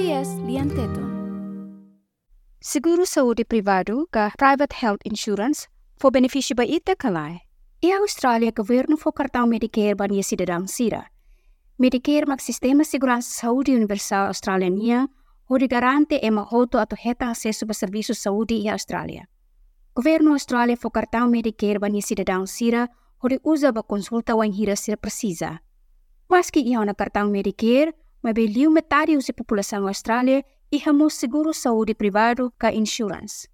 SBS Lianteton. Seguro saúde privado ka private health insurance for benefício ba ita kalai. E Austrália governo cartão Medicare ba niya cidadão sira. Medicare mag sistema segurança saúde universal australiania onde garante e mahoto ato heta acesso ba serviço saúde e Austrália. Governo Austrália cartão Medicare ba niya cidadão sira onde usa ba consulta wan hira sira precisa. Mas que iha na cartão Medicare, metade da população Austrália e hamos seguro saúde privado ka insurance.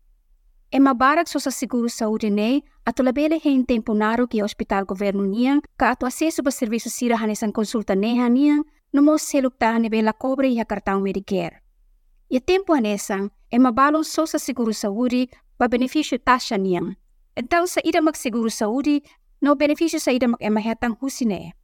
E mabarak so sa seguro saúde nei, ato labele hen tempo naro ki hospital governo niang, ka ato acesso ba serviço sira hanesan consulta neha niang, no mo selukta ne bela cobre iha cartão Medicare. E tempo hanesan, e mabalon so sa seguro saúde ba benefício taxa niang. Então sa ida mag seguro saúde, no benefício sa ida mag emahetang husine.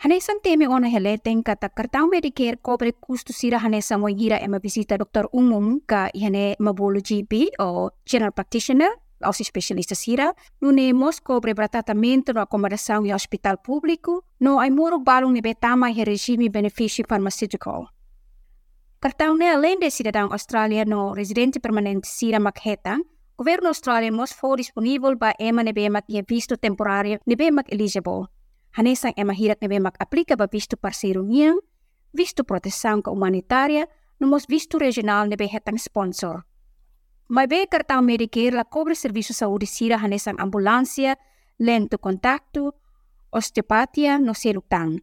Hanesan teme ona heleten kata kartang Medicare cobre custo sira hanesa mo gira ema visita doktor umum ka ihane mabolo GP o general practitioner se especialista sira, nune mos cobre tratamento no acomodação e hospital público, no ai muro balong ni betama e regime benefício farmacêutico. Cartão ne além de cidadão Austrália no residente permanente sira makheta, governo Austrália mos for disponível para ema nebe mak visto temporário nebe mak eligible Hanesang é mahirap na mag-aplika ba visto parceiro niyang, visto proteção humanitária, numos visto regional na hetang sponsor. May be cartão Medicare la cobre serviço saúde sira hanesang ambulância, lento contacto, osteopatia no selutang.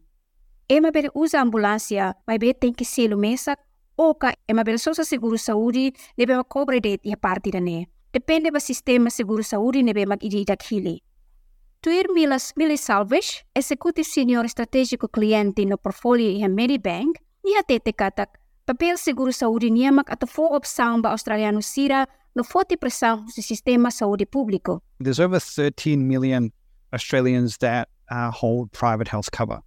Ema bere usa ambulância, may be tem que selo mesak, o ka ema bere sosa seguro saúde nebe mag cobre det e parte da ne. Depende ba sistema seguro saúde nebe mag ididak hili. Tuir Milas Milisalvish, executivo senior estratégico cliente no portfólio e Medibank, e a tete katak, papel seguro saúde niamak at opção ba australiano sira no forte pressão do sistema saúde público. There's over 13 million Australians that uh, hold private health cover.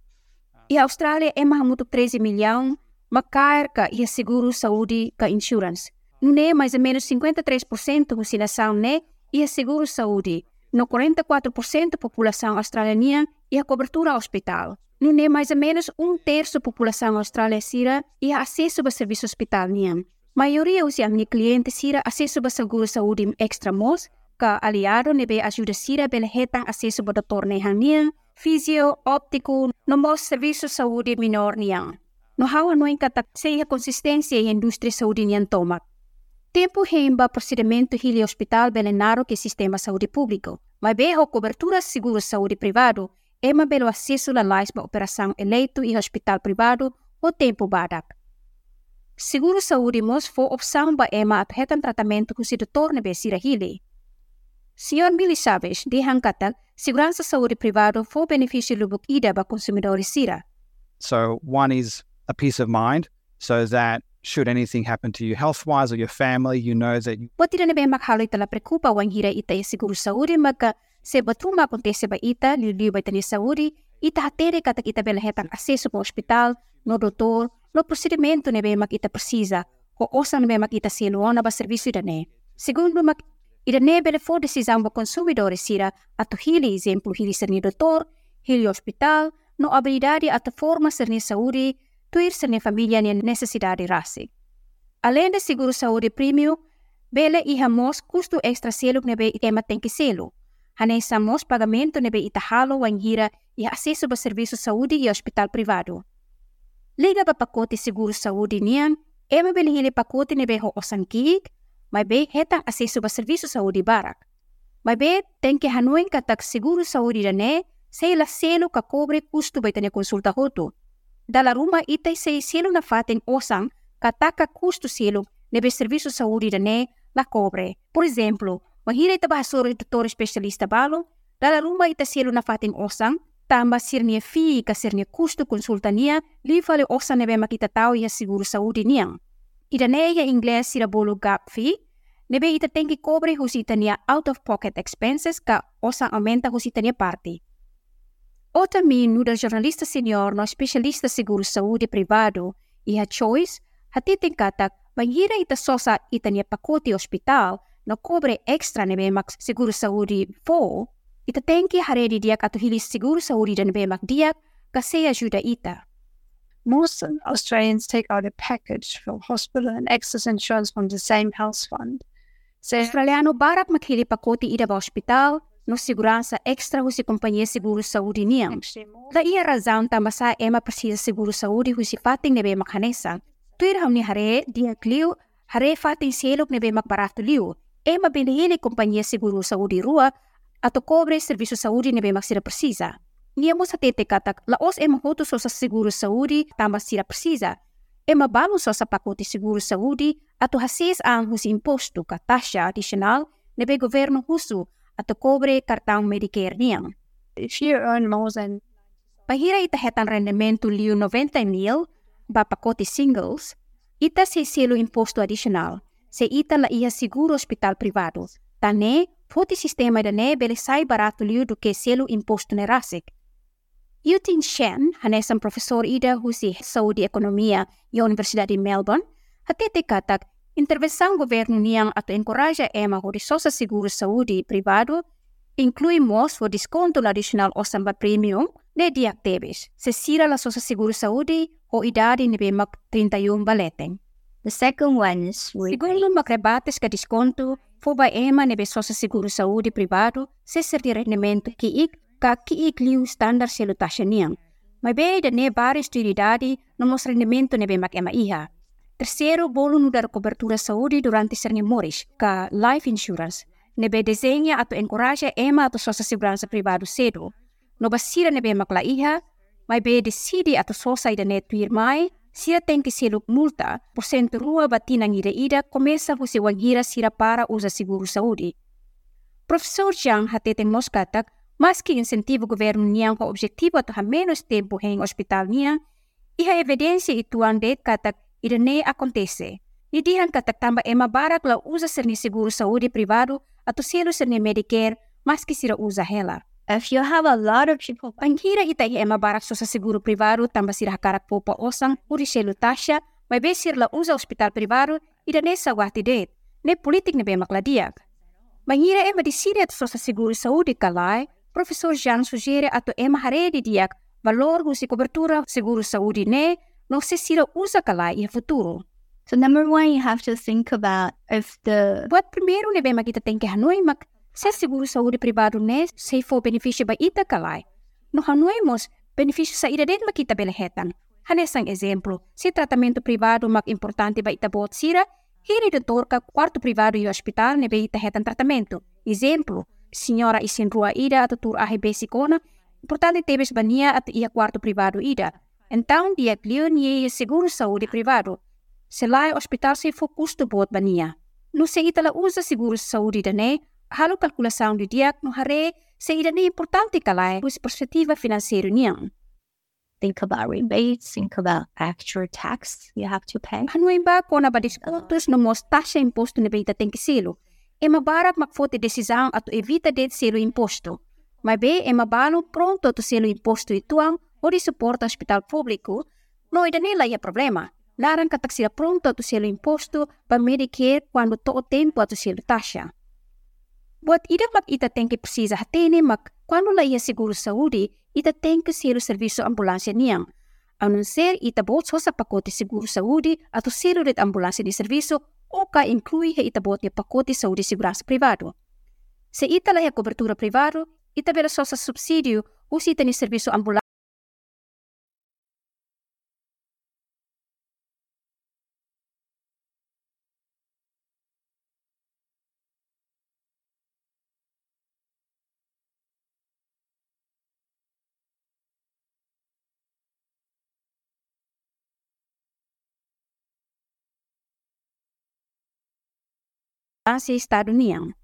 E a Austrália é mahamuto 13 milhão, makair ka e seguro saúde ka insurance. Nune mais ou menos 53% do sinação ne e seguro saúde no 44% da população australiana e a cobertura hospital. Não é mais ou menos um terço da população australiana e acesso ao serviço hospital. A maioria dos meus clientes sira acesso ao seguro saúde extra mos, que aliado nebe ajuda sira bel hetan acesso ao doutor nehan fisio, óptico, no mos serviço saúde menor niang. No hawa no enkatak seia consistência e indústria saúde niang tomak. Tempo hemba procedimento hili hospital belenaro que sistema saúde público, mas berro cobertura seguro saúde privado, ema belo acesso la lais ba operação eleito e hospital privado o tempo badak. Seguro saúde mos fo opção ba ema abhetan tratamento ku si doutor nebe sira hili. Senhor Billy Chaves, de Hankatak, segurança saúde privado fo benefício lubuk ida ba consumidores sira. So one is a peace of mind so that should anything happen to you health wise or your family, you know that you. Ita hatere katak ita bela hetang acesso pa hospital, no doutor, no procedimento ne ba mak precisa o osa ne ba mak siluona ba serviço da ne. Segundo mak ida ne bela for decisão ba consumidores sira ato hili exemplo hili ser ni doutor, hili hospital, no habilidade ato forma ser ni saúde tuir na família nem necessidade rasi. Além de seguro saúde premium, bele iha mos custo extra selo nebe ema tem que selo. Hane sa mos pagamento nebe itahalo wan hira e acesso ba serviço saúde e hospital privado. Liga ba pacote seguro saúde nian, ema bele hili pacote nebe ho osankik, mas be hetang acesso ba serviço saúde barak. Mas be tem que hanuin katak seguro saúde da ne, sei la selo ka cobre custo ba itane consulta hoto dalla Roma e tej se je silna fatin osam, ka taka kustu silu ne bi servisu saúde da ne la cobre. Por exemplo, mahira ita bahasuro ita especialista balo, dalla Roma ita silna fatin osang, tamba sirnia fi ka sirnia kustu konsultania li fale osam ne makita tau ia seguro saúde niang. Ita ne ia ingles sira bolu gap fi, Nebe ita tenki cobre husitania out of pocket expenses ka osa aumenta husitania party. Parte. O também no da jornalista senior no especialista seguro saúde privado e a choice, hati tingkatak mangira ita sosa ita niya pacote hospital no cobre extra nebe mak seguro saúde fo, ita tenki haredi diak ato hilis seguro saúde dan nebe mak diak kasi ajuda ita. most Australians take out a package from hospital and excess insurance from the same health fund. Sa Australiano barak maghili pakoti ida ba hospital, no segurança extra ou se companhia seguro saúde nia. Daí a razão da massa é uma precisa seguro saúde ou se fatem nebe macanesa. Tuir hamni hare dia kliu hare fatem selok nebe macbaratu liu. É ema benihine companhia seguro Saudi rua atau cobre serviço saúde nebe macira precisa. Nia mo sa tete katak la os é uma roto sosa seguro saúde tamba sira precisa. É uma balu sosa pacote seguro saúde atau hasis ang husi imposto ka taxa nebe governo husu atau cobre cartão Medicare niang. If you earn more than Pahira ita hetan rendimento liu 90 mil, ba pacote singles, ita se selo imposto adicional, se ita la ia seguro hospital privado. Tane, poti sistema da ne bele sai barato liu do que selo imposto ne rasik. Yutin Shen, hanesang profesor ida husi saúde ekonomia e Universidade de Melbourne, hatete katak intervenção governo niang atau encoraja ema ho risosa seguro saúde privado inclui mos for desconto adicional o samba premium ne diaktebis. Se sira la sosa seguro saúde o idade nebe mak 31 baleteng. The second one is with Siguro makrebates ka desconto fo ba ema nebe sosa seguro saúde privado se ser de rendimento ik ka ik liu standar selo taxa niang. Mas be da ne bares de idade no mos rendimento mak ema iha. Terceiro, bolo no dar cobertura saúde durante ser moris, ka life insurance. Nebe desenha atau encoraja ema atau sosa segurança privado cedo. No basira nebe makla iha, mas be decide atau sosa ida ne tuir mai, sira tem que ser multa, porcento rua batina ngira ida começa você wangira sira para usa seguro saúde. Professor Jiang hateten moskatak, mas que incentivo governo niang ko objetivo atau ha menos tempo heng hospital niang, iha evidência ituan det katak ida ne acontece. Idihan katak tamba ema barak la usa ser ni seguro saúde privado atau selo ser ni Medicare, mas que sira usa hela. if you have a lot of people Panghira ita ema barak so sa seguro privado tamba sira hakarak popa osang uri selo tasha, may besir la usa hospital privado ida ne sa wati det. Ne politik ne be makladiak. Mangira ema disiri at so sa seguro saúde kalai, Professor Jean sugere ato ema haredi diak valor husi cobertura seguro saúde ne no se sira usa kalai i futuro. so number one you have to think about if the Buat primeiro makita tem que hanoi mak se seguro saúde privado ne se for benefício ba ita kalai. No hanoi mos benefício sa ida det makita belehetan. Hanesang exemplo, se tratamento privado mak importante ba ita bot sira, hiri doutor ka quarto privado e hospital ne be ita hetan tratamento. Exemplo, senhora isin rua ida atau tur ahe besikona, importante tebes bania atau ia quarto privado ida. Então dia clio nie seguro saúde privado. Se lá o hospital se for custo bot bania. No se ita la usa seguro saúde da ne, halo kalkulação de dia no hare se ida ne importante kalai hus perspectiva financeiro niang. think about rebates think about actual tax you have to pay Hanoi ba ko na ba discontos no mos taxa imposto na beita tem que selo. E mabarak makfote decisão ato evita det selo imposto. Mas be e mabalo pronto ato selo imposto ituang o di hospital público, no ida nila ia problema. Larang katak sila pronto ato selo imposto pa Medicare quando to tempo ato selo taxa. Buat ida mak ita tem que precisa hatene mak quando la ia seguro saúde, ita tem que ser o serviço ambulância niang. A ser ita bot so sa pacote seguro saúde atau selo det ambulância de serviço o ka inclui he ita bot pacote saúde segurança privado. Se ita la ia cobertura privado, ita bela so sa subsídio o se ita ni serviço ambulância estado niang.